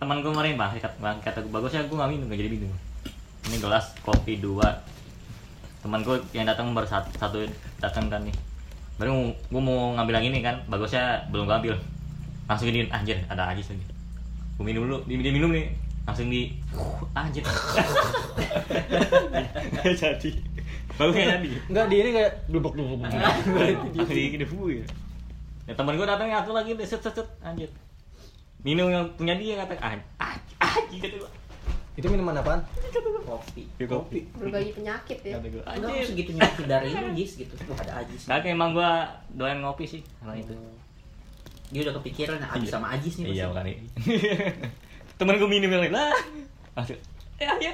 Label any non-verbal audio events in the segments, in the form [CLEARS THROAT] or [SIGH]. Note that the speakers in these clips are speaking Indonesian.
teman gue kemarin bang kata, bang kata gue bagusnya gue nggak minum nggak jadi minum ini gelas kopi dua teman gue yang datang baru satu, satu datang kan nih baru gue mau ngambil yang ini kan bagusnya belum gue ambil langsung ini anjir ada aja lagi gue minum dulu dia, dia minum nih langsung di anjir Nggak jadi bagus nggak jadi Enggak, dia ini kayak blubuk blubuk. langsung di debu ya ya teman gue datang satu lagi deh set set set anjir minum yang punya dia kata ah ah ah gitu gua. Itu minuman apaan? kopi Ya, kopi berbagi penyakit ya kata gue enggak anjir segitunya dari ini Jis gitu Wah, ada Ajis Nah, emang gua doyan ngopi sih karena itu. dia udah kepikiran Ajis Iya. sama Ajis nih Iya, makanya. [LAUGHS] Temen gua minum yang lain lah. Langsung. Ya, ya.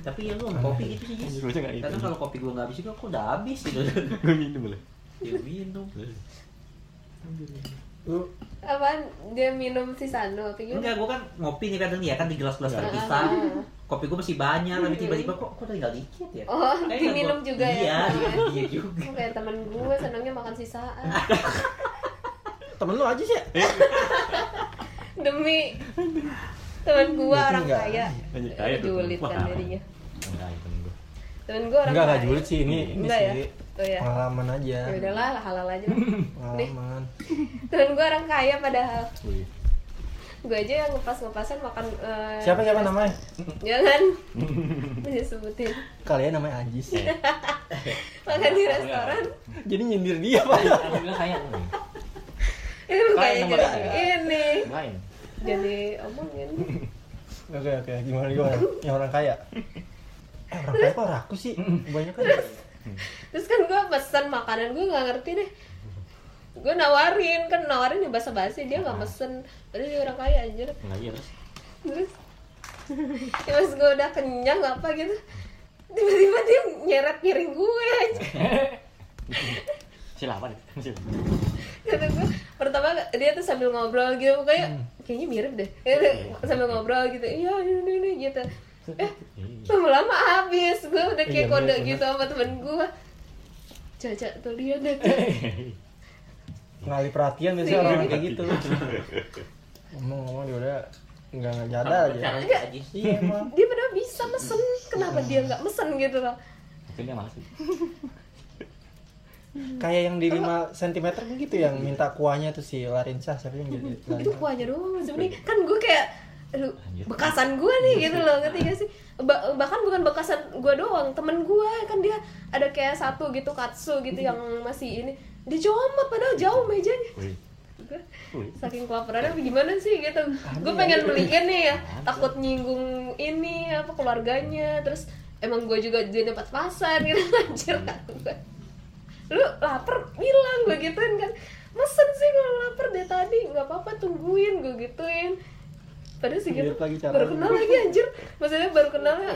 Tapi ya lu kopi gitu sih Jis Anjir, gua nggak itu. kadang kalau kopi gua nggak habis juga aku udah habis gitu [LAUGHS] Gua minum boleh. dia minum Lu apaan? Dia minum si Sano apa gimana enggak gua kan ngopi nih kadang ya kan di gelas-gelas terpisah. Ah. kopi gua masih banyak tapi tiba-tiba kok kok tinggal dikit ya? Oh Kayaknya diminum gua- juga iya ya dia, dia juga. Oh, kayak temen gue senangnya makan sisaan. [LAUGHS] Temen lu aja sih. [LAUGHS] demi temen gue orang enggak. kaya. Lanjut, kaya julid kan jadinya Enggak, temen gua. temen gue orang Enggak, enggak kaya. julid sih ini ini Enggak ya? sih. Oh ya Pengalaman aja. ya udahlah halal aja Pengalaman. temen gue orang kaya padahal Wih. gue aja yang ngepas ngepasan makan eh, Siapa siapa namanya? jangan disebutin Kalian namanya Ajis. Eh, [LAUGHS] makan di restoran Jadi nyindir dia, Pak. aku bilang kaya. ini bukan Kaya sama jadi ini jadi omongin Oke oke, gimana gimana? Yang orang kaya. Eh orang kaya kok rakus sih? Banyak kan. Terus kan gue pesan makanan gue nggak ngerti deh. Gue nawarin kan nawarin di basa basi dia nggak mesen tadi dia orang kaya anjir. Enggak iya terus. [LAUGHS] terus ya gue udah kenyang apa gitu tiba-tiba dia nyeret piring gue aja Silapan. Kata gue pertama dia tuh sambil ngobrol gitu kayak kayaknya mirip deh. Gitu, sambil ngobrol gitu iya ini ini gitu. Eh lama-lama habis gue udah kayak Iya, kode bener, gitu sama temen gue Caca tuh lihat deh. [LAUGHS] Ngalih perhatian biasanya orang kayak gitu. [LAUGHS] Ngomong-ngomong dia udah nggak nyadar aja. caranya Iya emang. dia padahal bisa mesen kenapa dia nggak mesen gitu loh Itu dia malas. [LAUGHS] Kayak yang di 5 cm kan gitu yang minta kuahnya tuh si Larinsa siapa yang jadi itu kuahnya doang sebenarnya kan gue kayak aduh bekasan gue nih gitu loh ngerti gak sih? Ba- bahkan bukan bekasan gue doang temen gue kan dia ada kayak satu gitu katsu gitu yang masih ini. Dia comot padahal jauh mejanya. Saking kelaparannya apa gimana sih gitu. Gue pengen beliin nih ya takut nyinggung ini apa keluarganya terus emang gue juga di tempat pasar gitu [LAUGHS] anjir. Kan gue lu lapar bilang gue gituin kan mesen sih kalau lapar deh tadi nggak apa-apa tungguin gue gituin padahal sih gitu Lihat lagi caranya. baru kenal lagi anjir maksudnya baru kenalnya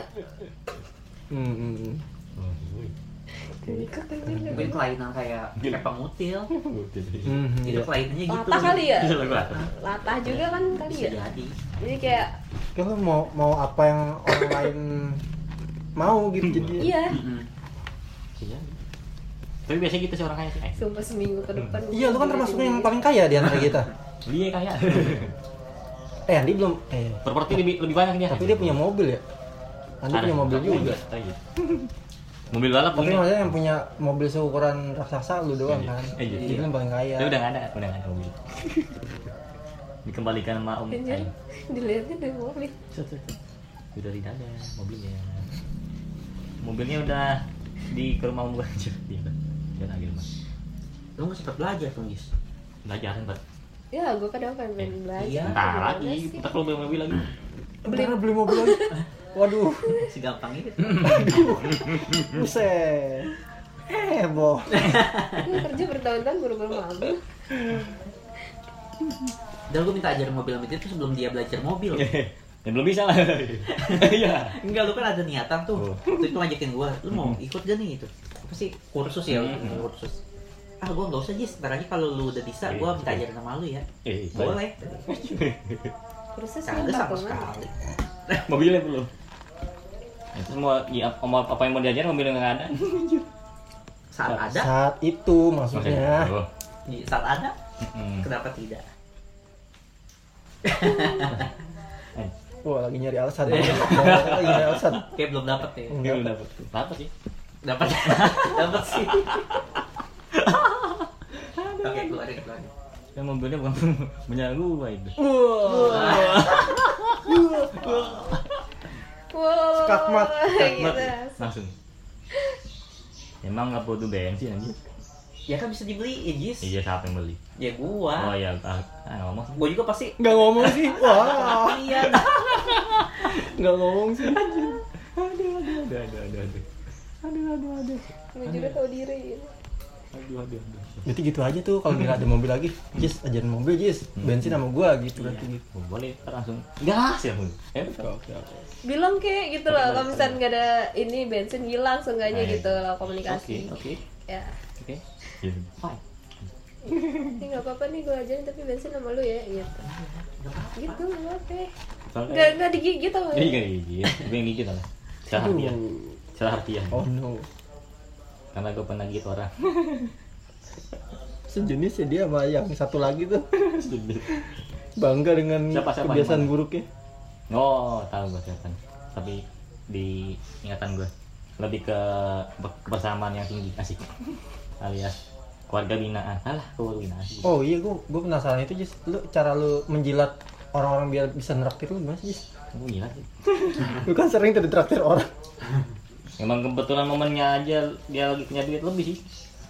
Hmm, hmm, hmm. Oh, mungkin kelainan kayak kayak pengutil jadi. Hmm, hmm, itu iya. kelainannya gitu latah kali ya gua. latah juga kan kali bisa ya jadi jadi kayak Kayak lu mau mau apa yang orang lain mau gitu jadi. iya. Tapi biasanya gitu sih orang kaya sih. Sumpah seminggu ke depan Iya, lu kan termasuk yang paling kaya di antara kita. Dia kaya. [LAUGHS] Eh, Andi belum eh Properti lebih lebih banyak dia. tapi dia punya mobil ya. Andi Ada. punya mobil juga. Iya. Mobil balap Tapi punya. maksudnya yang punya mobil seukuran raksasa lu doang Iya. kan. Iya. Jadi lu yang paling kaya. Tapi udah nggak ada, udah nggak ada mobil. Dikembalikan sama Om. anjir Aing. dilihatnya dari mobil Set, set, set. Udah tidak ada mobilnya. Mobilnya udah di ke rumah Om gua [LAUGHS] aja. Iya, Pak. Dia lagi rumah. lu nggak sempat belajar tuh Jis Belajar kan, Pak. Ya gue kadang pengen belajar Iya. Entar Gimana lagi, entar kalau beli mobil lagi. Beli beli mobil lagi. Waduh, segampang itu buset. Heboh. gue kerja bertahun-tahun baru baru mobil dan gue minta ajarin mobil sama dia tuh sebelum dia belajar mobil [LAUGHS] Ya belum bisa lah. Iya. enggak lu kan ada niatan tuh Oh. waktu itu ngajakin gue lu mau ikut gak nih itu apa sih kursus ya Hmm. kursus ah gue nggak usah Jis ntar aja kalau lu udah bisa gue minta ajarin sama lu ya Eh, boleh terusnya kagak sama sekali [LAUGHS] Mobilnya belum. Ya, terus mau ya, mau apa yang mau diajarin mobilnya nggak ada. [LAUGHS] saat ada Saat itu maksudnya. Oh. saat ada Mm. kenapa tidak Eh, [LAUGHS] Wah lagi nyari alasan. lagi nyari alasan. Kayak belum dapat ya. Enggak. belum dapat. Apa sih? Dapat. dapat sih. Oke, keluarin keluarin. Yang mobilnya bukan [LAUGHS] punya gua itu. Wow. Skakmat. Gitu. Langsung. Emang nggak butuh bensin aja? Ya kan bisa dibeliin, Jis. Iya siapa yang beli? Ya Oh gua. iya, ah, ah, ngomong. Gua juga pasti Nggak ngomong sih. [LAUGHS] Wah. iya. Nggak ngomong sih. Aduh, aduh, aduh, aduh, aduh, aduh. Aduh, aduh, aduh. Gue juga tahu diri. Aduh, aduh, aduh. Berarti gitu aja tuh kalau nggak ada mobil lagi. Jis, ajarin mobil Jis. Bensin sama gua gitu berarti gitu. Oh, boleh, ntar langsung gas ya. Eh. Oke oke. Bilang kayak gitu loh, kalau misalnya nggak ada ini bensin hilang seenggaknya Nah, gitu loh komunikasi. oke, Ya. oke. Iya. Fine. Ini nggak apa-apa nih gue ajarin tapi bensin sama lu ya gitu. Gitu nggak apa. Soalnya- Nggak nggak digigit? Iya, nggak gigit. Gue yang gigit lah. Salah harfiah. Salah harfiah. Oh no. Karena gue pernah gigit orang. [LAUGHS] Sejenis ya dia sama yang satu lagi tuh. [LAUGHS] Bangga dengan Siapa, siapa, kebiasaan buruknya. Oh, tahu gue siapa. Tapi di ingatan gue lebih ke be- kebersamaan yang tinggi asik alias keluarga binaan alah keluarga binaan sih Oh iya gua gua penasaran itu Jis. Lu cara lu menjilat orang-orang biar bisa neraktir lu gimana sih Jis? oh, gila sih [LAUGHS] Lu kan sering tuh ditraktir orang. Emang kebetulan momennya aja dia lagi punya duit lebih sih.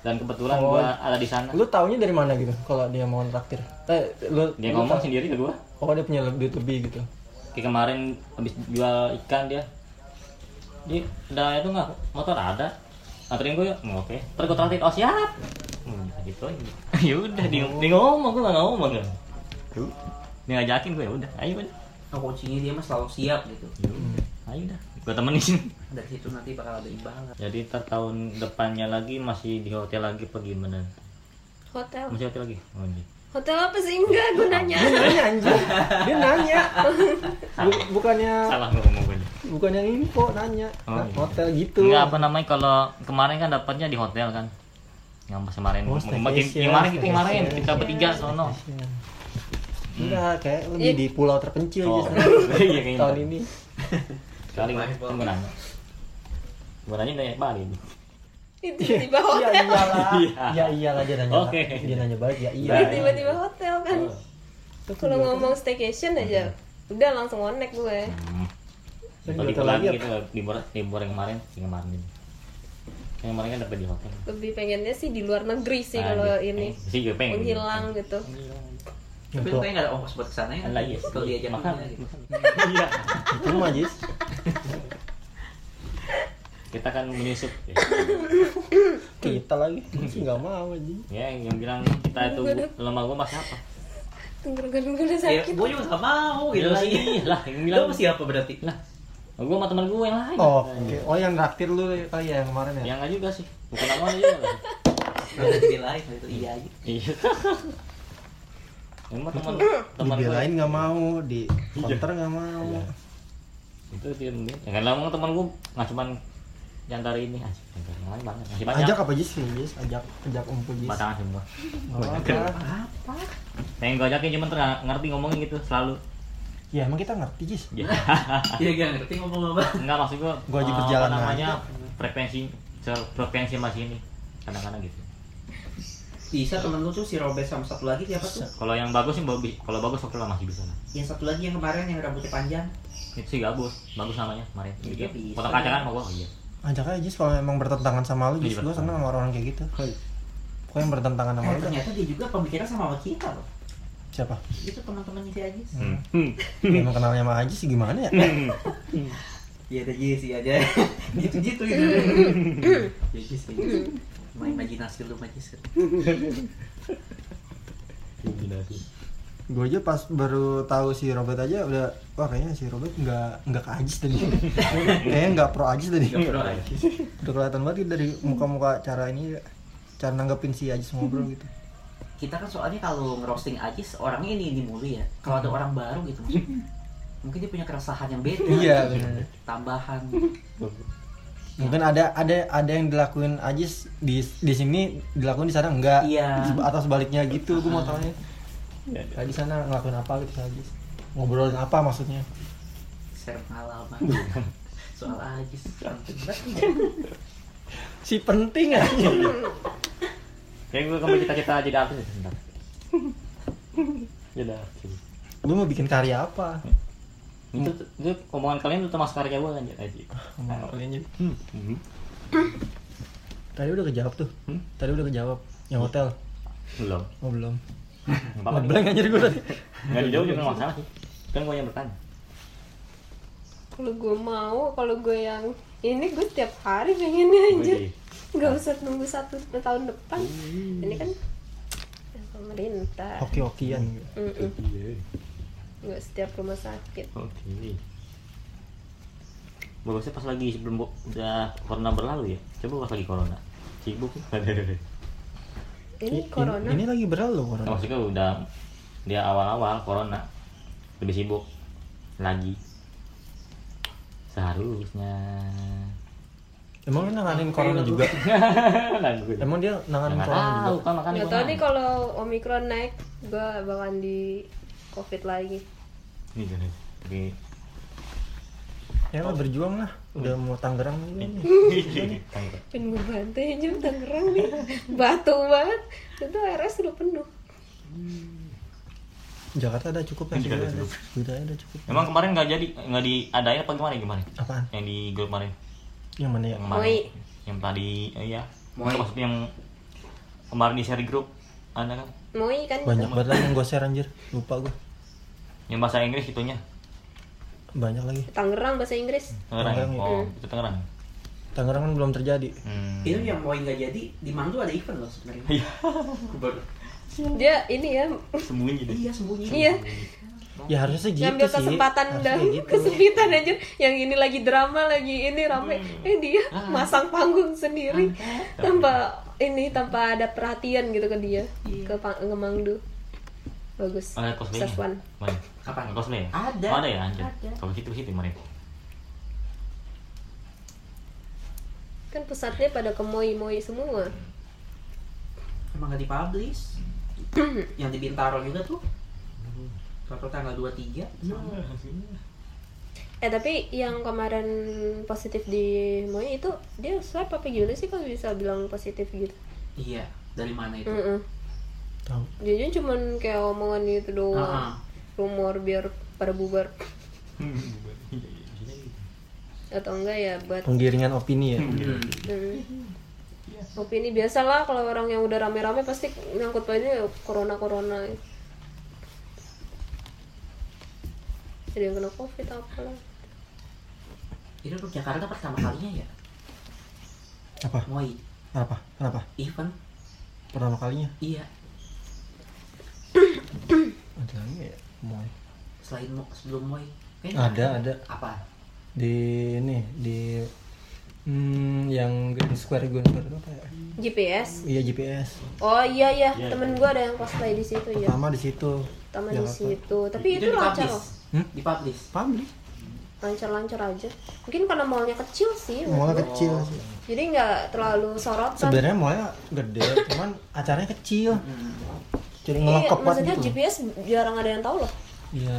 Dan kebetulan Oh. gua ada di sana. Lu taunya dari mana gitu kalau dia mau traktir? Eh, lu dia lu ngomong tau- sendiri ke gua. Oh, dia punya duit lebih gitu. kayak kemarin habis jual ikan dia. Dia udah itu nggak? Motor ada. Anterin gue yuk. "Hmm, oke. Terus gue traktir. Oh siap. Hmm, gitu aja. [LAUGHS] Ya udah dia, dia ngomong gue nggak ngomong. Kan Tuh, dia ngajakin gue ya udah. Ayo udah Oh, kucingnya dia mah selalu siap gitu. Ya udah, ayo dah gue temenin [LAUGHS] Dari situ nanti bakal ada imbalan. jadi ntar tahun depannya lagi masih di hotel lagi apa gimana Hotel. masih hotel lagi oh, iya. Hotel apa sih enggak gue nanya. Dia nanya anjir. Dia nanya. Bu- bukannya salah gue ngomong gue bukan yang info nanya. Oh, Nah, iya. hotel gitu. Enggak apa namanya kalau kemarin kan dapatnya di hotel kan yang pas kemarin Oh, kemarin kita kemarin kita bertiga sono Enggak, kayak lebih Iya. di pulau terpencil Oh, [LAUGHS] iya kayaknya. tahun ini. Kali gue kan gue nanya. Nanya dari Bali. Itu tiba-tiba Iya hotel. iyalah. Iya. Ya iyalah dia nanya. Oke. Dia nanya balik ya iya. Iya. Tiba-tiba hotel kan. Oh. Kalau ngomong staycation aja, udah langsung connect gue. Hmm. Hotel lagi lagi gitu libur libur yang kemarin yang kemarin ini. Yang kemarin kan dapat di hotel. Lebih pengennya sih di luar negeri sih Nah, kalau gitu. ini Eh, sih gue pengen. menghilang gitu. Tapi lu kayaknya nggak ada ongkos buat ke sana ya? Lah iya. Kalau diajak makan. dunia gitu. [LAUGHS] Iya. Itu mah Jis. [LAUGHS] Kita kan menyusup. ya. Kita lagi nggak mau aja. Ya yang bilang kita itu lemah gue masih apa? Tenggorokan gue udah Ya, sakit. gue juga nggak mau gitu Lah, sih. iya, lah, yang Lu bilang siapa berarti? lah. Gue sama teman gue yang lain. Oh, oke. Oh yang traktir lu kali ya yang kemarin ya? Yang enggak juga sih. Bukan nama juga. dibelain itu iya aja. Iya. Emang teman teman gue Dibelain nggak mau, di counter nggak mau. Iya. itu dia mungkin ya kan lama teman gue nggak cuman yang dari ini aja yang lain banyak masih banyak Ajak apa Jis nih Jis? Ajak ajak umpul Jis. batangan semua Nggak apa-apa. pengen gue ajakin cuman tuh nggak ngerti ngomongin gitu selalu Ya emang kita ngerti Jis. ya Iya gak [LAUGHS] ngerti ngomong apa. enggak maksud gue Gua aja eh, berjalan apa namanya aja. frekuensi frekuensi masih ini kadang-kadang gitu Bisa temen lu tuh si Robert sama satu lagi siapa tuh? kalau yang bagus sih bagus kalau bagus oke lah masih bisa lah Yang satu lagi yang kemarin yang rambutnya panjang. itu sih bagus bagus namanya kemarin Iya, bisa. potong kacang kan mau gue iya Ajak aja Jis kalau emang bertentangan sama lu Jis. Iya, Gue seneng sama orang kayak gitu. Pokoknya yang bertentangan sama Eh, lu ternyata dia juga pemikiran sama sama kita loh. Siapa? Itu teman-teman si Ajis. Hmm. Hmm. Emang kenalnya sama Aji sih gimana ya? Iya ada Jis iya aja. Gitu-gitu [LAUGHS] gitu. [LAUGHS] Ya Jis ya Jis. Main imajinasi lu Majis. Gue aja pas baru tahu si Robert aja udah wah kayaknya si Robert nggak nggak ke Ajis tadi [LAUGHS] kayaknya nggak pro Ajis tadi Nggak pro Ajis. udah kelihatan banget dari muka-muka cara ini cara nanggepin si Ajis ngobrol gitu Kita kan soalnya kalau ngerosting Ajis orangnya ini ini mulu ya. Kalau ada orang baru gitu maksudnya. Mungkin dia punya keresahan yang beda. Iya, gitu. Tambahan. mungkin ada ada ada yang dilakuin Ajis di di sini dilakuin di sana enggak Iya. atau sebaliknya gitu gue mau tanya kayak di sana ngelakuin apa gitu Ajis ngobrolin apa maksudnya share pengalaman soal aja [LAUGHS] si penting aja Kayak gue kamu cita-cita jadi artis ya sebentar. Jadi artis. lu mau bikin karya apa Itu, itu omongan kalian itu termasuk karya gue kan aja. Ngomong kalian jadi Hmm. tadi udah kejawab tuh Hmm? tadi udah kejawab yang hotel Belum. oh belum. Ngeblank aja gue tadi Nggak dijawab juga nggak masalah sih. Kan gue yang bertanya. kalau gue mau kalau gue yang ini gue tiap hari pengennya aja Wih. nggak usah nunggu satu tahun depan ini kan yang pemerintah hoki-hokian nggak setiap rumah sakit Oke. Bagusnya pas lagi sebelum udah corona berlalu ya. Coba pas lagi corona. Sibuk. [LAUGHS] ini I- corona ini lagi berlalu corona Maksudnya udah dia awal-awal corona lebih sibuk lagi. Seharusnya. emang lu nanganin corona juga [LAUGHS] emang dia nanganin Nggak corona tahu juga kan tahu nih kalau omikron naik gue bakalan di covid lagi nih. Oke. Ya lah berjuang lah udah mau Tangerang nih Tangkap. pengen gue bantai aja Tangerang nih batu banget itu RS udah penuh Jakarta ada cukup ya Jakarta ada cukup. Budaya ada cukup Emang kemarin nggak jadi nggak diadain apa gimana kemarin? apaan Yang di grup kemarin. yang mana ya Yang kemarin. Moi. Yang tadi eh, iya. Moi. Maksudnya yang kemarin di share grup ada kan? Moi kan banyak banget yang gue share anjir lupa gue Yang bahasa Inggris itunya. Banyak lagi Tangerang bahasa Inggris Tangerang. ya? Tangerang, ya. Oh, itu Tangerang. Tangerang kan belum terjadi Hmm. itu yang mau nggak jadi di Mangdu ada event loh sebenarnya Iya. Dia ini ya Sembunyi deh. iya sembunyi iya ya harusnya sih gitu ngambil sih kesempatan Harusnya dan gitu. kesempitan aja yang ini lagi drama lagi ini rame Hmm. eh dia Ah. masang panggung sendiri tanpa ini tanpa ada perhatian gitu ke dia ke Pang- ke Mangdu bagus Ada. Saswan Mana? Apa? Cosplay? ya? Ada. Oh, ada ya anjir. Kalau situ situ kemarin. kan pusatnya pada ke Moi Moi semua emang nggak dipublish [CLEARS THROAT] yang di Bintaro juga tuh Suatu tanggal 23 eh tapi yang kemarin positif di Moi itu dia swab apa gimana sih kalau bisa bilang positif gitu Iya, dari mana itu? Mm-mm. Tahu. Jadi cuman kayak omongan gitu doang. Ah, ah. rumor biar pada bubar. Atau enggak ya buat penggiringan opini ya? Hmm. hmm. opini biasa lah kalau orang yang udah rame-rame pasti nyangkut aja corona corona jadi yang kena covid apalah Itu tuh Jakarta pertama kalinya ya? apa? Moi. Apa kenapa? Event? pertama kalinya? Iya, ada lagi ya? Mau selain Mo- sebelum. Kayaknya ada ada. Apa? di ini di hmm, yang Green Square Green Square itu apa ya? GPS iya GPS oh iya iya. Iya, temen iya. gua ada yang cosplay di situ ya pertama di situ. Pertama di situ. Tapi itu, lancar dipublish. loh. Hmm? Dipublish. publik lancar-lancar aja. Mungkin karena mallnya kecil sih. Mallnya kecil sih. Jadi nggak terlalu sorotan sebenarnya mallnya gede cuman acaranya kecil. Hmm. Jadi Iya, ngelengkap banget maksudnya gitu GPS jarang ada yang tahu loh. iya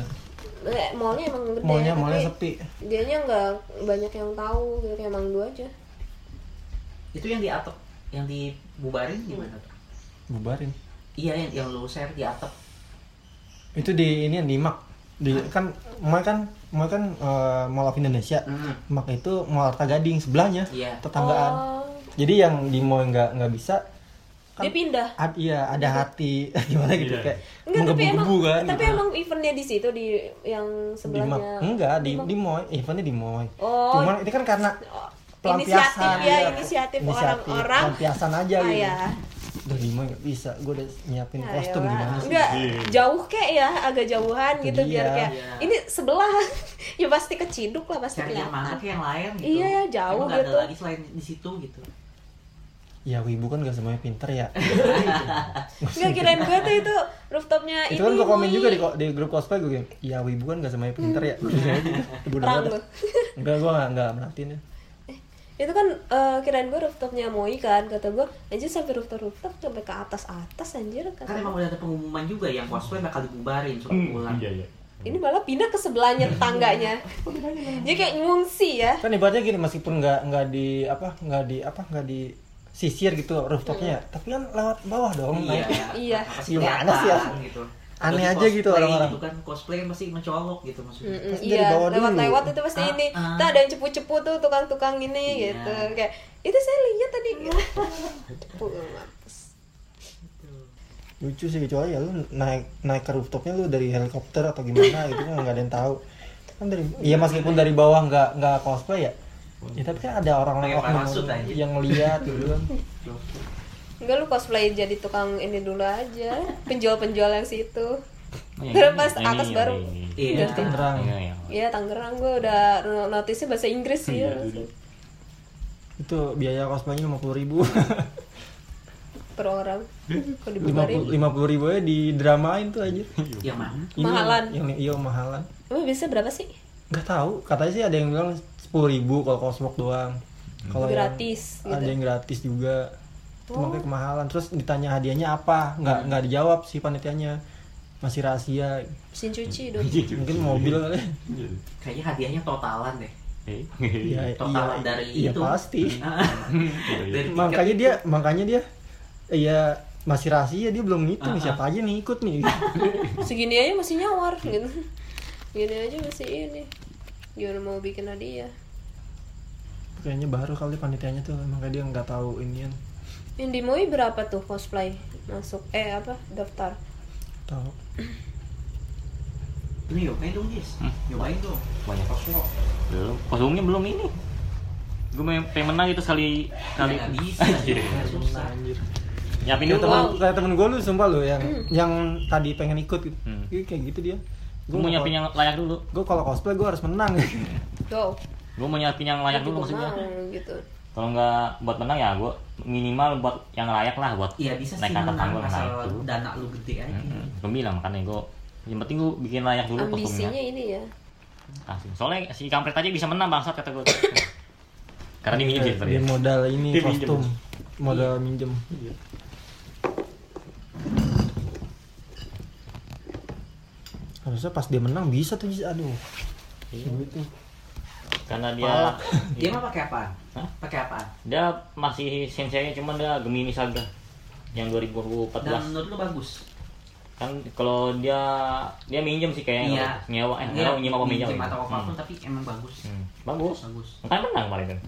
Eh, mallnya emang gede. mallnya mallnya sepi Dianya nggak banyak yang tahu, gitu kayak Mang Dua aja. Itu yang di atap, yang dibubarin gimana tuh? bubarin Iya, yang, yang lu share di atap. itu di ini yang di Mak di kan mall kan mall kan eh, Mall of Indonesia Hmm. Mak itu Mall Arta Gading sebelahnya Iya. tetanggaan Oh, jadi yang di mall nggak nggak bisa kan dia pindah. ad- iya ada hati [LAUGHS] gimana gitu Iya. kayak Enggak, tapi emang kan tapi gitu. emang eventnya di situ di yang di sebelahnya. enggak di Mak. di mall eventnya di mall Oh. cuman itu kan karena Oh, pelampiasan inisiatif ya, inisiatif orang-orang. pelampiasan aja Ah, gitu ya. Udah di mall nggak bisa gue udah nyiapin Ya, kostum gimana sih Enggak, Iya. jauh kayak ya, agak jauhan Itu gitu biar dia. kayak Iya. ini sebelah. [LAUGHS] ya pasti keciduk lah pasti Cari yang mana kelihatan. kayak yang lain gitu. Iya, jauh Emang nggak gitu. ada lagi selain di situ gitu. Ya wibu kan gak semuanya pinter ya [LAUGHS] Enggak kirain gue tuh itu rooftopnya itu ini. kan gue komen juga di, di grup cosplay gue bilang ya wibu kan gak semuanya pinter ya Ibu Perang lu. enggak gue gak, nggak merhatiin ya itu kan eh, kirain gue rooftopnya Moi kan kata gue anjir sampai rooftop rooftop sampai ke atas atas anjir Kan kata emang udah ada pengumuman juga yang cosplay bakal dibubarin surat Hmm, pulang. Iya iya. ini malah pindah ke sebelahnya [LAUGHS] tetangganya jadi kayak ngungsi ya kan ibaratnya gini meskipun nggak nggak di apa nggak di apa nggak di sisir gitu rooftopnya tapi kan lewat bawah dong Iya. naik Iya. Pasti Gimana sih ya? gitu. Aneh aja gitu orang-orang. Gitu kan cosplay kan pasti mencolok gitu maksudnya. Pasti dari iya bawah lewat dulu. lewat itu pasti Ah, ini ah. Tuh ada yang cepu-cepu tuh tukang-tukang ini Iya. gitu kayak itu saya lihat tadi [LAUGHS] cepu mampus lucu sih kecuali ya lu naik naik ke rooftopnya lu dari helikopter atau gimana gitu kan nggak ada yang tahu kan dari iya meskipun dari bawah nggak nggak cosplay ya ya tapi kan ada orang yang, aja. yang lihat gitu kan [LAUGHS] enggak lu cosplay jadi tukang ini dulu aja penjual-penjual yang situ yang Baru ini, pas yang atas ini, baru. Iya. Tangerang Iya, iya. Iya Tangerang gue udah notisnya bahasa Inggris sih ya. itu biaya cosplaynya lima puluh ribu [LAUGHS] per orang lima puluh ribu aja di dramain tuh aja Yang mana? Mahalan. yang iya mahalan emang bisa berapa sih nggak tahu katanya sih ada yang bilang sepuluh ribu kalau cosplay doang. Kalau yang- Gratis, ada gitu. yang gratis juga. Itu Oh. makanya kemahalan. Terus ditanya hadiahnya apa? Nggak nggak dijawab sih panitianya. Masih rahasia. Mesin cuci dong [LAUGHS] mungkin mobil kali. Kayaknya hadiahnya totalan deh. Eh, iya [LAUGHS] iya Totalan dari iya itu. pasti. [LAUGHS] Dari tiket makanya itu. dia makanya dia iya masih rahasia dia belum ngitung. Ah, ah. siapa aja nih ikut nih? Segini aja masih nyawar gitu gini aja masih ini. Gimana mau bikin hadiah? Kayaknya baru kali panitianya tuh makanya dia nggak tahu inian. Yang di Moi berapa tuh cosplay? Masuk eh apa daftar? Tahu. Ini nyobain dong, Jis. Nyobain dong. banyak Kosmo. belum. Kosongnya belum ini. Gue pengen menang itu sekali kali Nggak bisa. [LAUGHS] Susah. anjir. Nyiapin kayak dulu temen Wow. kayak temen gue lu sumpah lu yang yang tadi pengen ikut gitu. Hmm. Iya, kayak gitu dia gue mau nyiapin yang layak dulu. Gue kalau cosplay gue harus menang. Go gue mau nyiapin yang layak dulu maksudnya. gitu. Kalau nggak buat menang ya gue minimal buat yang layak lah buat Iya bisa sih naik atas menang panggung asal itu dana lu gede aja. Mm-mm. gue bilang makanya gue yang penting gue bikin layak dulu ambisinya kostumnya. ini ya. Asli. soalnya si kampret aja bisa menang bangsat kata gue karena dia minjem sih dia modal ini Dia minjem. kostum modal minjem harusnya pas dia menang bisa tuh Jis. aduh Iya. gitu karena dia Palak. Dia mah pakai apaan? Hah? Pakai apaan? dia masih sensei cuman dia Gemini Saga yang 2014 Dan menurut lu bagus. kan kalau dia dia minjem sih kayaknya Iya. nyewa eh Dia nyewa minjem apa minjem minjem atau Hmm. apa pun tapi emang bagus. Hmm. bagus Bagus. makanya menang kemarin kan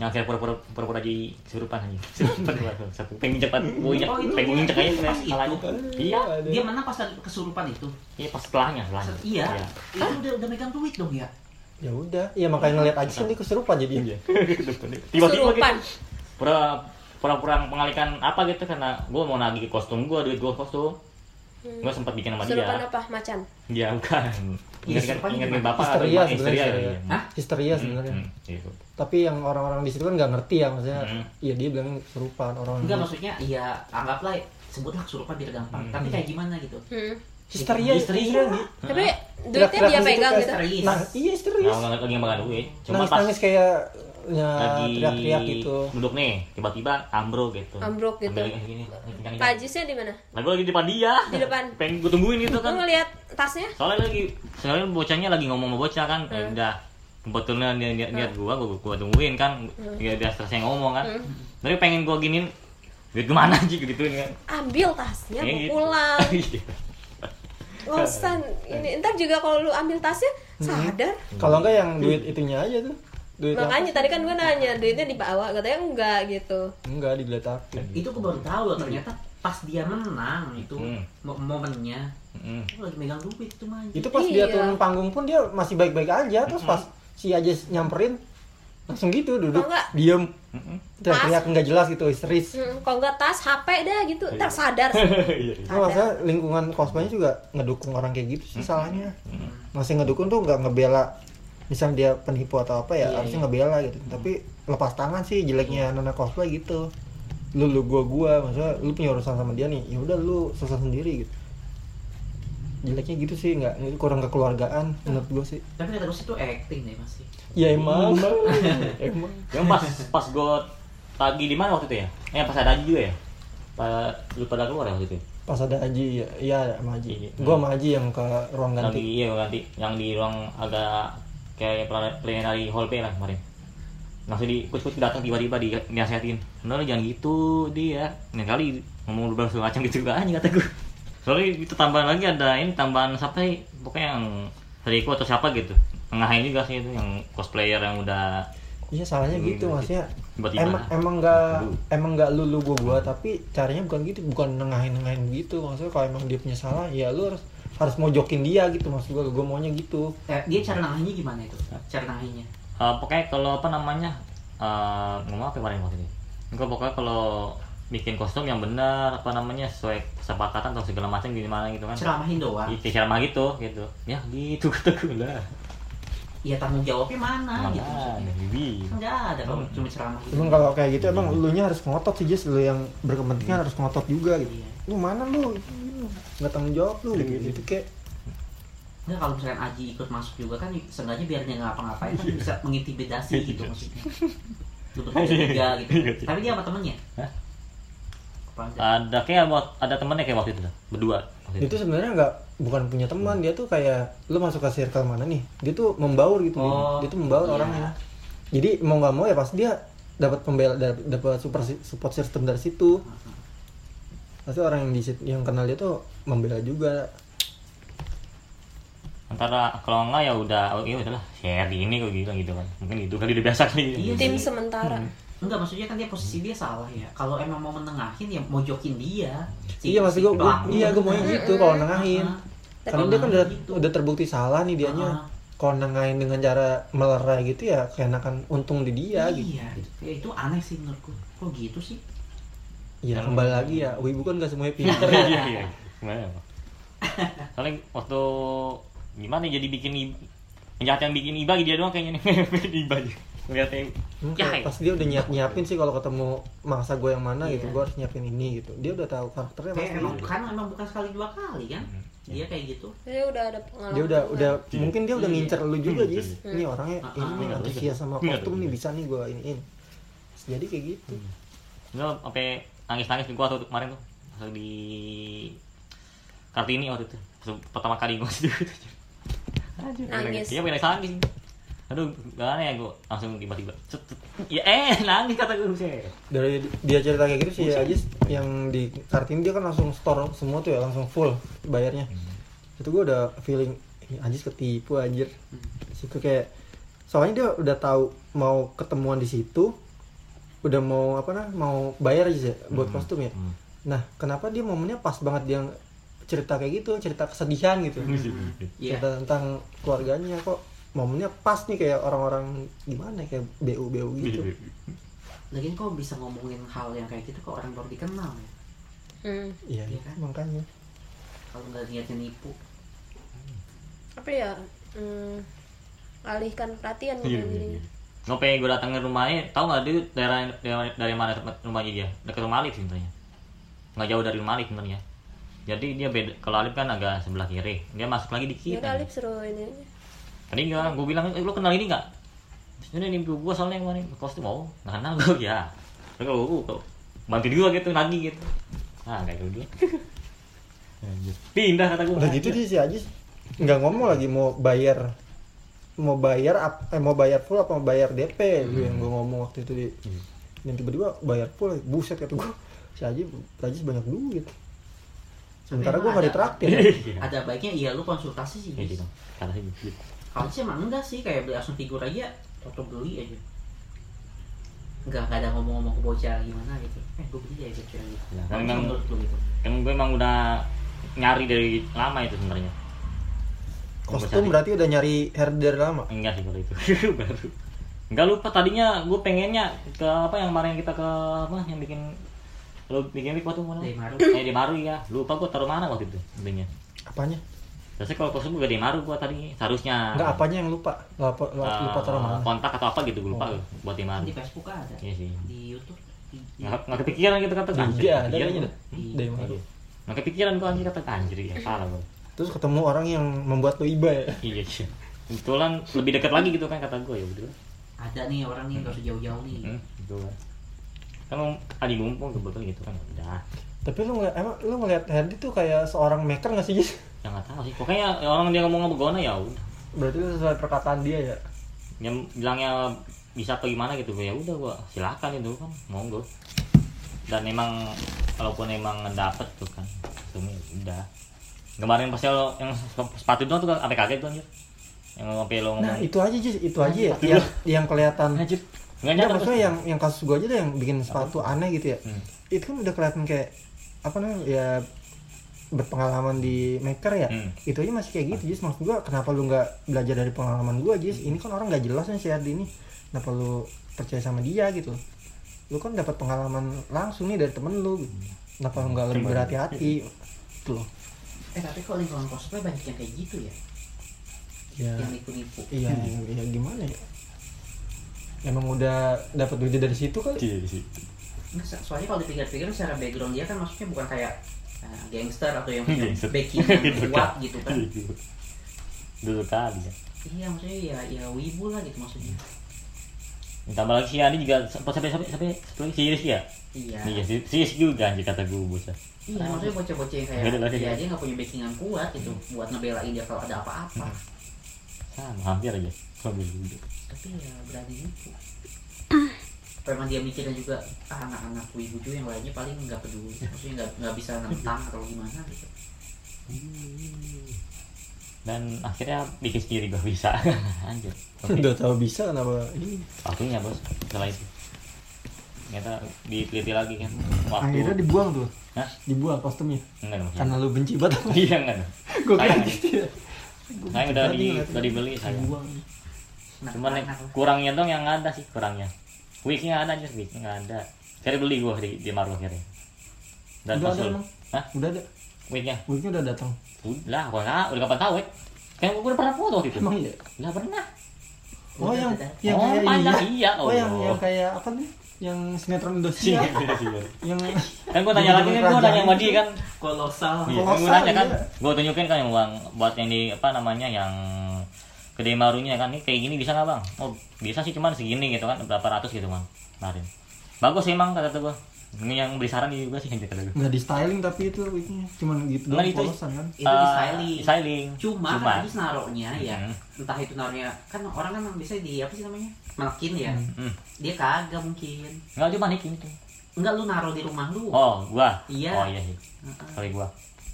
yang saya pura-pura pura-pura jadi kesurupan aja [LAUGHS] kesurupan dua satu pengen cepat injak Oh, itu pengen dia injak aja pas kalahnya iya Dia menang pas kesurupan itu. iya pas setelahnya setelahnya. Iya. Itu udah udah megang duit dong ya. ya udah. Iya makanya ngeliat aja sih dia keserupan jadi Iya. tiba-tiba Kesurupan. gitu pura pura-pura pengalikan apa gitu karena gue mau nagih kostum gue duit gue kostum Hmm. gue sempat bikin sama Serupan dia apa macan dia bukan Iya, ingat serupan ingat gimana? bapak Histeria histeria sebenarnya, histeria histeria. iya. Hah? histeria sebenarnya Hmm, gitu. tapi yang orang-orang di situ kan nggak ngerti ya maksudnya Hmm. iya dia bilang kesurupan orang Enggak maksudnya ya anggaplah sebutlah kesurupan biar gampang. Hmm. Tapi kayak gimana gitu? hmm. histeria Histeria. histeria nih tapi duitnya dia pegang gitu nah iya histeria Nah, nggak lagi nggak duit cuma nangis pas nangis kayak ya, lagi teriak-teriak gitu. duduk nih tiba-tiba ambruk gitu. Ambruk gitu. Ambil gini. Pak Ajisnya di mana? Nah, gue lagi di depan dia. Di depan. pengen gue tungguin gitu kan. Ngeliat tasnya. Soalnya lagi soalnya bocahnya lagi ngomong sama bocah kan. Ya Hmm. udah kebetulan dia lihat lihat gua gua gua tungguin kan. Dia dia selesai ngomong kan. Hmm. tapi pengen gua ginin duit ke mana sih? Gitu kan. Ambil tasnya mau gitu. pulang. [LAUGHS] Iya. Ngosan ini ntar juga kalau lu ambil tasnya sadar. Kalau enggak yang duit itunya aja tuh duit makanya tadi kan gue nanya duitnya dibawa? Katanya enggak gitu. Enggak digeletak Itu gue baru tahu loh ternyata pas dia menang itu Hmm. mo- momennya Mm. itu lagi megang duit itu mah. itu pas dia Iya. turun panggung pun dia masih baik-baik aja terus pas si Ajis nyamperin langsung gitu duduk enggak, diem. Mm-mm. teriak-teriak nggak jelas gitu histeris hmm, kalau enggak tas HP dah gitu. Ntar sadar [LAUGHS] Iya. Nah, masa lingkungan cosplaynya juga ngedukung orang kayak gitu sih salahnya. Masih ngedukung tuh nggak ngebela misalnya dia penipu atau apa ya Iya, harusnya iya. ngebela gitu. Tapi lepas tangan sih jeleknya nona cosplay gitu. Lu lu gua gua maksudnya lu punya urusan sama dia nih ya udah lu susah sendiri gitu. Jeleknya gitu sih nggak itu kurang kekeluargaan menurut gua sih. Tapi kata gue sih itu acting deh masih. ya emang. Emang. [LAUGHS] Yang pas [LAUGHS] pas gua tagi di mana waktu itu ya? Eh pas ada Aji juga ya? Pas lu pada keluar ya waktu itu? Ya? pas ada Aji ya iya sama Aji Iya. gua sama Aji yang ke ruang yang di ganti iya ganti. Yang di ruang agak kayak plenary hall B lah kemarin. Langsung di kus kus datang tiba-tiba di nasihatin bener lu jangan gitu dia. Nih kali ngomong berbagai macam gitu aja kata gue soalnya itu tambahan lagi ada ini tambahan siapa sih? Pokoknya yang Riko atau siapa gitu. Ngahain juga sih itu yang cosplayer yang udah iya salahnya Iya, gitu iya. maksudnya Tiba-tiba. emang emang nggak emang nggak lulu gua gua tapi caranya bukan gitu bukan nengahin nengahin gitu. Maksudnya kalau emang dia punya salah ya lu harus harus mojokin dia gitu maksud gua gua maunya gitu. Eh, dia cara nangahinnya gimana itu? Cara nangahinnya Eh, pokoknya kalau apa namanya eh ngomong apa kemarin waktu itu Enggak pokoknya kalau bikin kostum yang benar apa namanya sesuai kesepakatan atau segala macam gimana gitu kan. Ceramahin doang. Iya, ceramah gitu gitu. Ya gitu [LAUGHS] kata gue lah. Ya tanggung jawabnya mana gitu Makanya, maksudnya bibi? Kan nggak ada kalau cuma ceramah gitu emang kalau kayak gitu emang lu nya harus ngotot sih Jess lu yang berkepentingan harus ngotot juga gitu. Iya. Lu mana lu? Nggak tanggung jawab lu. Gitu, gitu kayak Nggak kalau misalkan Aji ikut masuk juga kan seenggaknya biar dia nggak ngapa-ngapain kan bisa mengintimidasi gitu maksudnya. Lu bertiga [LAUGHS] gitu. Tapi dia apa temennya? Hah? ada kayak buat ada temennya kayak waktu itu berdua. Waktu itu sebenarnya nggak bukan punya teman. Dia tuh kayak lu masuk ke circle mana nih? Dia tuh membaur gitu Oh, dia tuh membaur iya. orangnya. Jadi mau nggak mau ya pasti dia dapat pembela dapat dapat super support system dari situ pasti orang yang di yang kenal dia tuh membela juga antara kalau enggak ya udah oh iya udahlah share ini kok gitu gitu kan mungkin itu kali udah biasa kali Iya tim sih. sementara Enggak maksudnya kan dia posisi dia salah ya. Kalau emang mau menengahin ya mojokin dia. Si- iya maksud si gua, gua pelaku. iya gua maunya gitu kalau nengahin Ah, karena dia kan udah Gitu. udah terbukti salah nih dianya Ah. kalau nengahin dengan cara melerai gitu ya keenakan untung di dia gitu Iya, gitu. Ya, itu aneh sih menurutku. Kok gitu sih? Ya kembali lagi ya. Wibu kan gak semuanya [LAUGHS] pinter iya iya gimana Pak? soalnya waktu gimana ya, jadi bikin penjahat yang bikin iba dia doang kayaknya nih. [LAUGHS] Iba ngeliatnya Hmm, ya pas dia udah nyiap nyiapin sih kalau ketemu mangsa gue yang mana gitu Iya. gue harus nyiapin ini gitu. Dia udah tahu karakternya pasti. emang kan emang bukan sekali dua kali kan? Hmm. Dia kayak gitu. dia udah ada pengalaman dia udah udah mungkin dia udah Iya. ngincer lu juga Hmm, Jis. Iya. ini orangnya Ah, ini ah, nih iya, antusias sama iya. kostum nih bisa nih gue iniin. Jadi kayak gitu. Lo sampai nangis-nangis gua waktu kemarin tuh. Waktu di Kartini waktu itu. Pertama kali gua [LAUGHS] masuk gitu Nangis. iya pengen nangis. Aduh gak aneh ya gua? Langsung tiba-tiba. Ya eh [LAUGHS] nangis kata gue sih dari dia cerita kayak gitu sih ya Jis yang di kartini dia kan langsung store semua tuh ya langsung full bayarnya. Itu gue udah feeling ini Ajis ketipu anjir. Situ kayak soalnya dia udah tahu mau ketemuan di situ udah mau apa nah mau bayar aja buat Hmm. kostum ya Hmm. nah kenapa dia momennya pas banget dia cerita kayak gitu cerita kesedihan gitu Iya. cerita tentang keluarganya kok momennya pas nih kayak orang-orang gimana kayak bu bu gitu [LAUGHS] Lagian kok bisa ngomongin hal yang kayak gitu kok orang baru dikenal ya? hmm. iya Iya kan? makanya Kalau nggak niatnya nipu. apa ya hmm, alihkan perhatian Iya, gitu iya, iya. Ngopi gue datang ke rumahnya, tahu nggak dia daerah, daerah dari mana tempat rumahnya dia? Dekat rumah Alif sebenarnya. Nggak jauh dari rumah Alif sebenarnya. Jadi dia beda. Kalau Alif kan agak sebelah kiri, dia masuk lagi ya dikit. udah Alif suruh ini aja Tadi enggak, gue bilang, eh, lu kenal ini nggak? Ini nih gue soalnya yang kemarin kostum mau, nggak kenal gue ya. Terus kalau gue bantuin gue gitu lagi gitu. Ah kayak gitu. [LAUGHS] Pindah kata gue. udah gitu dia si Ajis nggak ngomong lagi mau bayar mau bayar ap- eh, mau bayar full apa mau bayar DP lu yang gue ngomong waktu itu di Hmm. yang tiba-tiba bayar full buset kata gue si Ajis Ajis banyak duit sementara gue emang nggak ada- ditraktir [LAUGHS] Ada baiknya iya lu konsultasi sih. Gitu. Gitu. Kalau sih emang enggak sih kayak beli action figur aja atau beli aja. Enggak, enggak ada ngomong-ngomong ke bocah gimana gitu. Eh, gue beli aja gitu. Ya, Kan kan memang- menurut lu gitu. Kan gue emang udah nyari dari lama itu sebenarnya. Kostum berarti udah nyari hair dari lama? Enggak sih kalau itu. [LAUGHS] Baru. Enggak lupa tadinya gue pengennya ke apa yang kemarin kita ke apa yang bikin lo bikin week waktu mana? Dari Maru. eh di Maru ya lupa gue taruh mana waktu itu intinya apanya? Biasanya kalau kostum gue di Maru gue tadi seharusnya. Nggak apanya yang lupa? Lupa, lupa, Eh, lupa taruh mana? kontak atau apa gitu gue lupa Oh. buat di Maru Di Facebook ada. iya sih. Di YouTube. Nggak nggak kepikiran gitu kata Iya, ada kayaknya. Iya. dari mana nggak kepikiran gue anjir kata anjir ya salah gue terus ketemu orang yang membuat lo iba ya iya iya kebetulan lebih dekat lagi gitu kan kata gue ya udah Ada nih orang nih nggak usah jauh-jauh nih. Hmm, gitu kan. Kan Adi ngumpul kebetulan gitu kan udah. Tapi lu ngeliat, emang lu ngeliat Herdi tuh kayak seorang maker gak sih Jis? ya nggak tahu sih pokoknya orang dia ngomong begona ya udah Berarti itu sesuai perkataan dia ya? yang bilangnya bisa apa gimana gitu ya udah gua silakan itu kan monggo dan emang kalaupun emang dapet tuh kan itu ya udah kemarin pas lo yang sepatu itu tuh sampai kaget tuh anjir yang sampai lo Nah ngomong itu aja Jis, itu aja ya yang, yang kelihatan anjir nggak nyadar maksudnya yang yang kasus gua aja deh yang bikin sepatu aneh gitu ya. Hmm. Itu kan udah kelihatan kayak apa namanya ya berpengalaman di maker ya. Hmm. Itu aja masih kayak gitu, Jis. Maksud gua kenapa lu nggak belajar dari pengalaman gua, Jis? Ini kan orang nggak jelas nih si Ardi ini. Kenapa lu percaya sama dia gitu? Lu kan dapat pengalaman langsung nih dari temen lu. Kenapa lu nggak lebih berhati-hati? Itu loh. Eh tapi kalau lingkungan cosplay banyak yang kayak gitu ya, Ya. yang nipu-nipu. Iya, ya gimana ya? Emang udah dapat duitnya dari situ kali? Iya, sih Nggak, so- soalnya kalau dipikir-pikir secara background dia kan maksudnya bukan kayak eh, gangster atau yang punya Gangster. backing yang [LAUGHS] Gitu kuat kan. gitu kan. dulu kali ya Iya maksudnya ya ya wibu lah gitu maksudnya. tambah lagi si Adi juga sampai sampai sampai sampai sampai si Iris ya Iya. iya si si Iris juga anjir kata gue bocah Iya maksudnya bocah-bocah yang kayak ya ya. dia nggak punya backingan kuat gitu buat ngebelain dia kalau ada apa-apa. sama hampir aja mobil dulu Tapi ya berani nipu. Apa emang dia mikirnya juga ah, anak-anak juga yang lainnya paling nggak peduli, maksudnya nggak nggak bisa nentang atau gimana gitu. dan akhirnya bikin sendiri gak bisa [LAUGHS] anjir Udah tahu bisa kenapa ini? waktunya bos setelah itu ternyata diteliti lagi kan waktu Akhirnya dibuang tuh. Hah? Dibuang kostumnya. enggak dong Karena lu benci banget. [LAUGHS] iya enggak dong Gue kira gitu ya. saya udah di Tadi udah dibeli saya Dibuang. Nah, cuman anak lah. kurangnya dong yang ada sih kurangnya wignya ada aja wignya nggak ada saya beli gua di di Maru akhirnya dan Udah ada emang? Hah? Udah ada. wignya Wignya udah datang. udah gua nggak udah kapan tahu ya kan gua udah pernah foto waktu itu Emang iya? nggak pernah Oh yang yang Oh, kayak panjang, iya. iya, Oh yang yang kayak apa nih? Yang sinetron Iya, Indosiar. yang kan gua tanya lagi kan gua tanya sama dia kan kolosal. Iya, Kolosal, gua nanya kan, iya. gua tunjukin kan yang uang buat yang di apa namanya yang gede marunya kan, ini kayak gini bisa nggak bang? Oh bisa sih cuman segini gitu kan, berapa ratus gitu kan kemarin. Bagus sih emang kata tuh gua. Ini yang beli saran juga sih kata gua. nggak di styling tapi itu wignya cuman gitu Nggak, doang itu- polosan kan. Itu di Eh, styling. di styling. Cuma, Cuma. kan habis naruhnya ya, Hmm. entah itu naruhnya kan orang kan bisa di apa sih namanya manekin ya, Hmm. dia kagak mungkin. Nggak cuma nikin itu. Enggak lu naruh di rumah lu. Oh gua. Iya. Oh iya sih. Heeh. Kali gua.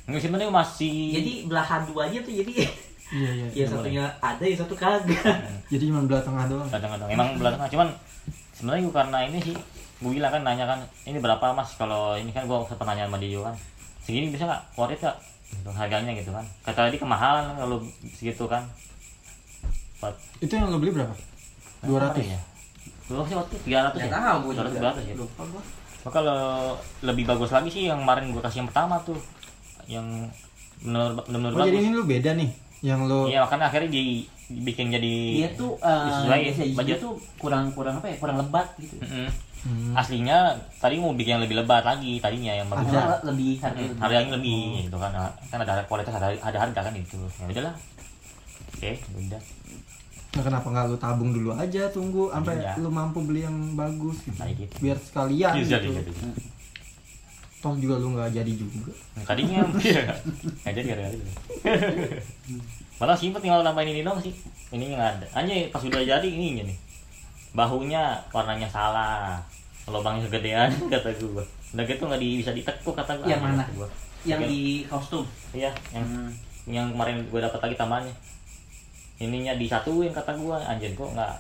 Ini sebenarnya masih. Jadi belahan duanya tuh jadi [LAUGHS] Iya iya. ya satunya ada ya satu kagak. Jadi cuma belah tengah doang. kadang-kadang emang belakang cuman sebenarnya gua karena ini sih gua bilang kan nanya kan ini berapa mas kalau ini kan gua sempat nanya sama dia juga kan segini bisa nggak worth it nggak gitu, harganya gitu kan kata dia kemahalan kalau segitu kan Buat Itu yang lo beli berapa? 200 ya Berapa sih waktu itu? 300 ya? Nggak tahu gua 200 juga. 200 ya? Lupa gua. Maka kalau lebih bagus lagi sih yang kemarin gua kasih yang pertama tuh Yang benar benar Oh jadi bagus ini lu beda nih. Yang lo Iya makanya akhirnya di, dibikin jadi Dia tuh hijau budget. tuh kurang kurang apa ya? Kurang lebat gitu. Mm-mm. Hmm. Aslinya tadi mau bikin yang lebih lebat lagi tadinya yang bagus Ada lebih harga Hmm, lebih. harganya lebih gitu kan. Kan ada kualitas ada ada harga kan itu. Ya udahlah. Oke udah. Nah, kenapa nggak lu tabung dulu aja tunggu sampai Iya. lu mampu beli yang bagus gitu. kayak gitu. Biar sekalian jadi gitu. jadi Toh juga lu nggak jadi juga. Nah, tadinya [LAUGHS] iya. Nggak jadi ada ada malah simpet tinggal nambahin ini dong sih. Ininya nggak ada. Anjay pas udah jadi ininya nih. Bahunya warnanya salah lubangnya kegedean [LAUGHS] kata gua udah gitu nggak di, bisa ditekuk kata gua Yang mana? kata gua. Yang di kostum. iya yang Hmm. yang kemarin gue dapat lagi tambahannya ininya disatuin kata gue anjir kok nggak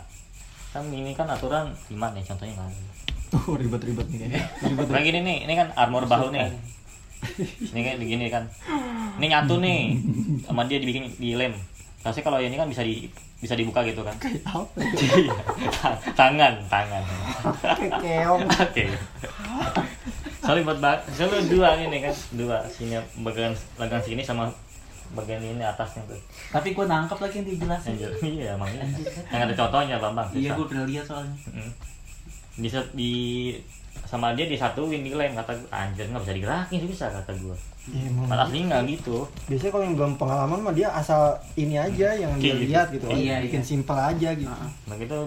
kan ini kan aturan gimana ya contohnya nggak ada Oh ribet-ribet nih kayaknya. [LAUGHS] Ribet. kayak gini nih ini kan armor bahu nih ini kayak begini kan ini nyatu nih sama dia dibikin di Rasanya kalau ini kan bisa di bisa dibuka gitu kan Kayak apa? [LAUGHS] Iya. tangan tangan keong. [LAUGHS] oke sorry buat bak soalnya dua ini kan dua sini bagian bagian sini sama bagian ini atasnya tuh Tapi gua nangkep lagi yang dijelasin. Iya emang. Anjir. Yang ada contohnya Bambang. Iya gua pernah lihat soalnya. Di, di sama dia disatuin di lem kata gue anjir nggak bisa digerakin sih bisa kata gue Iya, malah aslinya nggak gitu Biasanya kalau yang belum pengalaman mah dia asal ini aja yang dia Gitu. lihat gitu. Iya, bikin iya. simpel aja gitu. Nah gitu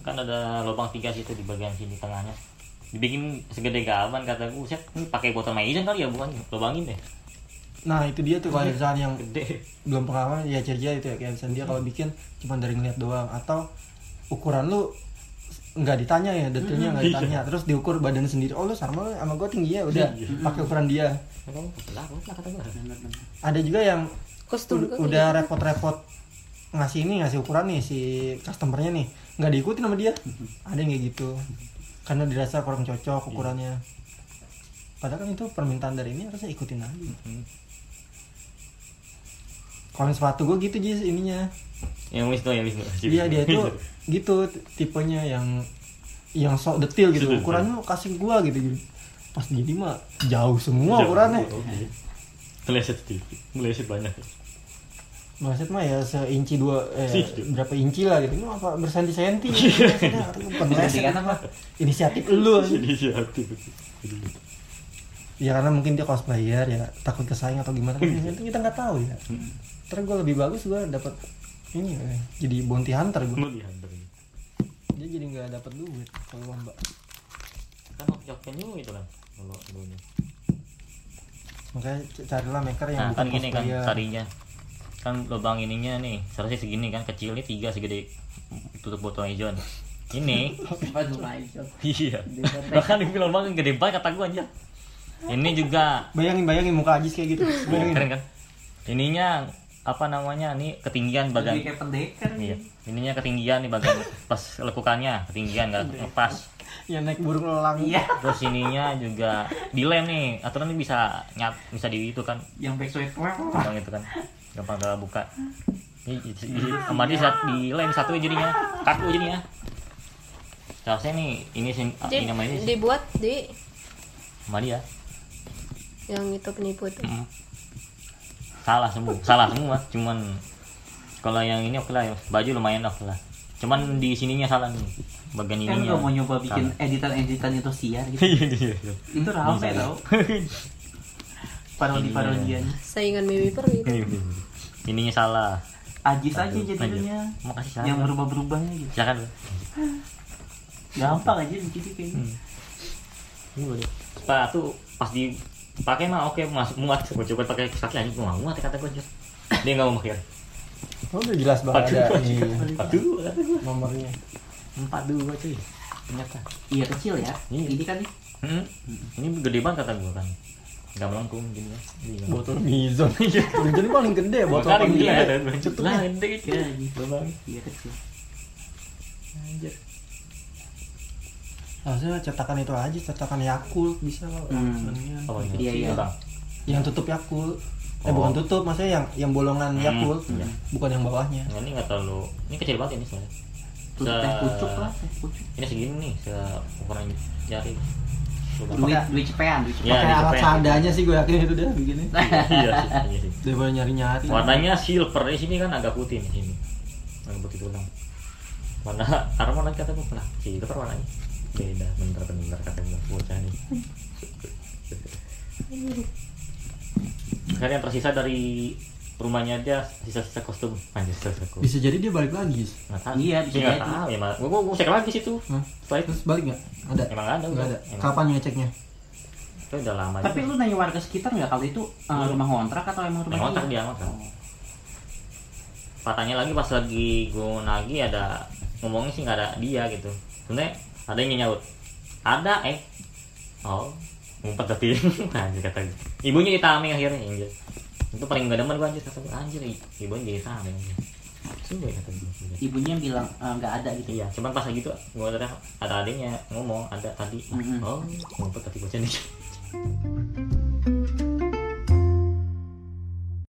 kan ada lubang tiga situ di bagian sini tengahnya dibikin segede gaban kata gue set ini pakai botol maizan kali ya bukan lubangin deh nah itu dia tuh kalau misalnya yang gede belum pengalaman ya ciri itu ya kayak misalnya dia kalau bikin cuma dari ngeliat doang atau ukuran lu nggak ditanya ya detailnya nggak ditanya. Terus diukur badan sendiri. Oh lu sama sama gue tinggi ya udah. Pakai ukuran dia. Kata gue ada juga yang kostum udah ya. repot-repot ngasih ini ngasih ukuran nih si customernya nih. Nggak diikutin sama dia. Ada yang kayak gitu. Karena dirasa kurang cocok ukurannya. Padahal kan itu permintaan dari ini harusnya ikutin aja. Kalau yang sepatu gue gitu Jis ininya yang Wisnu yang Wisnu. [LAUGHS] Dia dia itu gitu tipenya yang yang sok detail gitu. Ukurannya kasih gua gitu. Gitu pas jadi mah jauh semua ukurannya. meleset sedikit meleset banyak. Maksud mah ya seinci dua eh, Iya. berapa inci lah gitu. Ini apa bukan meleset. Gantikan apa? Inisiatif lu. inisiatif. Ya karena mungkin dia cosplayer ya takut kesaing atau gimana. Kan itu kita nggak tahu ya. Terus gue lebih bagus gue dapat ini eh, jadi bounty hunter gue. mau dihantar Dia jadi nggak dapat duit kalau lomba. kan hoki new itu kan kalau dulunya. Makanya carilah maker yang nah bukan kan gini kan tadinya kan lubang ininya nih seharusnya segini kan kecil nih tiga segede. Tutup botol hijau ini. [LAUGHS] Iya. [LAUGHS] Bahkan di lubang gede banget kata gua aja ini juga. Bayangin bayangin muka Ajis kayak gitu. Bayangin. keren kan? Ininya apa namanya nih ketinggian bagian kayak pendekar. iya ininya ketinggian nih bagian pas lekukannya ketinggian nggak lepas yang naik burung elang. Iya. terus ininya juga dilem nih. Aturan ini bisa nyat bisa di itu kan. Yang backstreet gampang itu kan. Gampang buka. Ini ini- sama dia saat dilem satu jadinya. Kaku jadinya. Seharusnya nih ini sih Jadi, ini namanya sih. dibuat di sama dia. yang itu penipu itu. Mm. Salah semua salah semua cuman kalau yang ini oke lah ya. baju lumayan oke lah cuman di sininya salah nih bagian Kan ininya gak mau nyoba bikin Salah. editan-editan itu siar gitu. Iya, iya, iya. itu rame tau. Parodi-parodian. saingan Mimi Per iya. ininya salah Ajis aja jadinya. makasih salah Yang berubah-berubahnya gitu. silakan Gampang aja gitu kayaknya. Hmm. Ini boleh. Sepatu pas dipakai mah oke masuk muat. Gue coba pakai kaki anjing gue nggak muat kata gue. Dia nggak mau pakai. Oh, udah jelas banget ada Empat dua, nomornya. empat dua cuy. Ternyata. Iya kecil ya. Iya. Ini kan nih. Hmm. Ini gede banget kata gue kan. Gak melengkung gini ya. Botol Mizon. Mizon ini paling gede botol paling gede. Lah gede gitu. Iya, gitu. Bang. Iya kecil. Anjir. Harusnya cetakan itu aja, cetakan Yakult bisa kalau Hmm. Oh Iya, iya. iya. Iya bang. Yang tutup Yakult. Eh Oh. bukan tutup, maksudnya yang yang bolongan Hmm, Yakult, iya. bukan yang bawahnya. Nah, ini nggak terlalu. Ini kecil banget ini soalnya. Tutup Se- teh pucuk lah, teh pucuk. Ini segini nih, seukuran jari. Duit, duit cepean, duit Iya, Pakai di alat cepet. seadanya sih gue yakin itu dia bikinnya. [LAUGHS] iya sih, iya sih. Daripada nyari-nyari. Warnanya silver di sini kan agak putih di sini. Agak putih tulang. Warna [LAUGHS] armor lagi kata gue pernah silver warnanya. Beda bener-bener kata gue bocah nih. Sekarang yang tersisa dari rumahnya dia sisa-sisa kostum anjir kostum Bisa jadi dia balik lagi. nggak tahu Iya, bisa nggak jadi. tahu ya gue gue cek lagi situ Hah? setelah itu Terus balik nggak? Ada? emang ada Nggak ada. Emang. Kapan ngeceknya? itu udah lama Tapi juga. lu nanya warga sekitar nggak kalau itu uh, Iya. rumah kontrak atau emang rumah kontrak dia kontrak. Katanya lagi pas lagi gue nagih ada ngomongnya sih nggak ada dia gitu. Sebenarnya ada yang nyaut. Ada eh. Oh, ngumpet tapi [LAUGHS] anjir kata gue. Ibunya ditame akhirnya anjir. Itu paling gak demen gue anjir kata gue anjir ibunya jadi tame anjir. Sumpah kata gue. Ibunya bilang uh, nggak ada gitu. Iya, cuman pas lagi itu gue ada ada adiknya ngomong ada tadi. Mhm. Oh, ngumpet tapi bocah nih. [LAUGHS]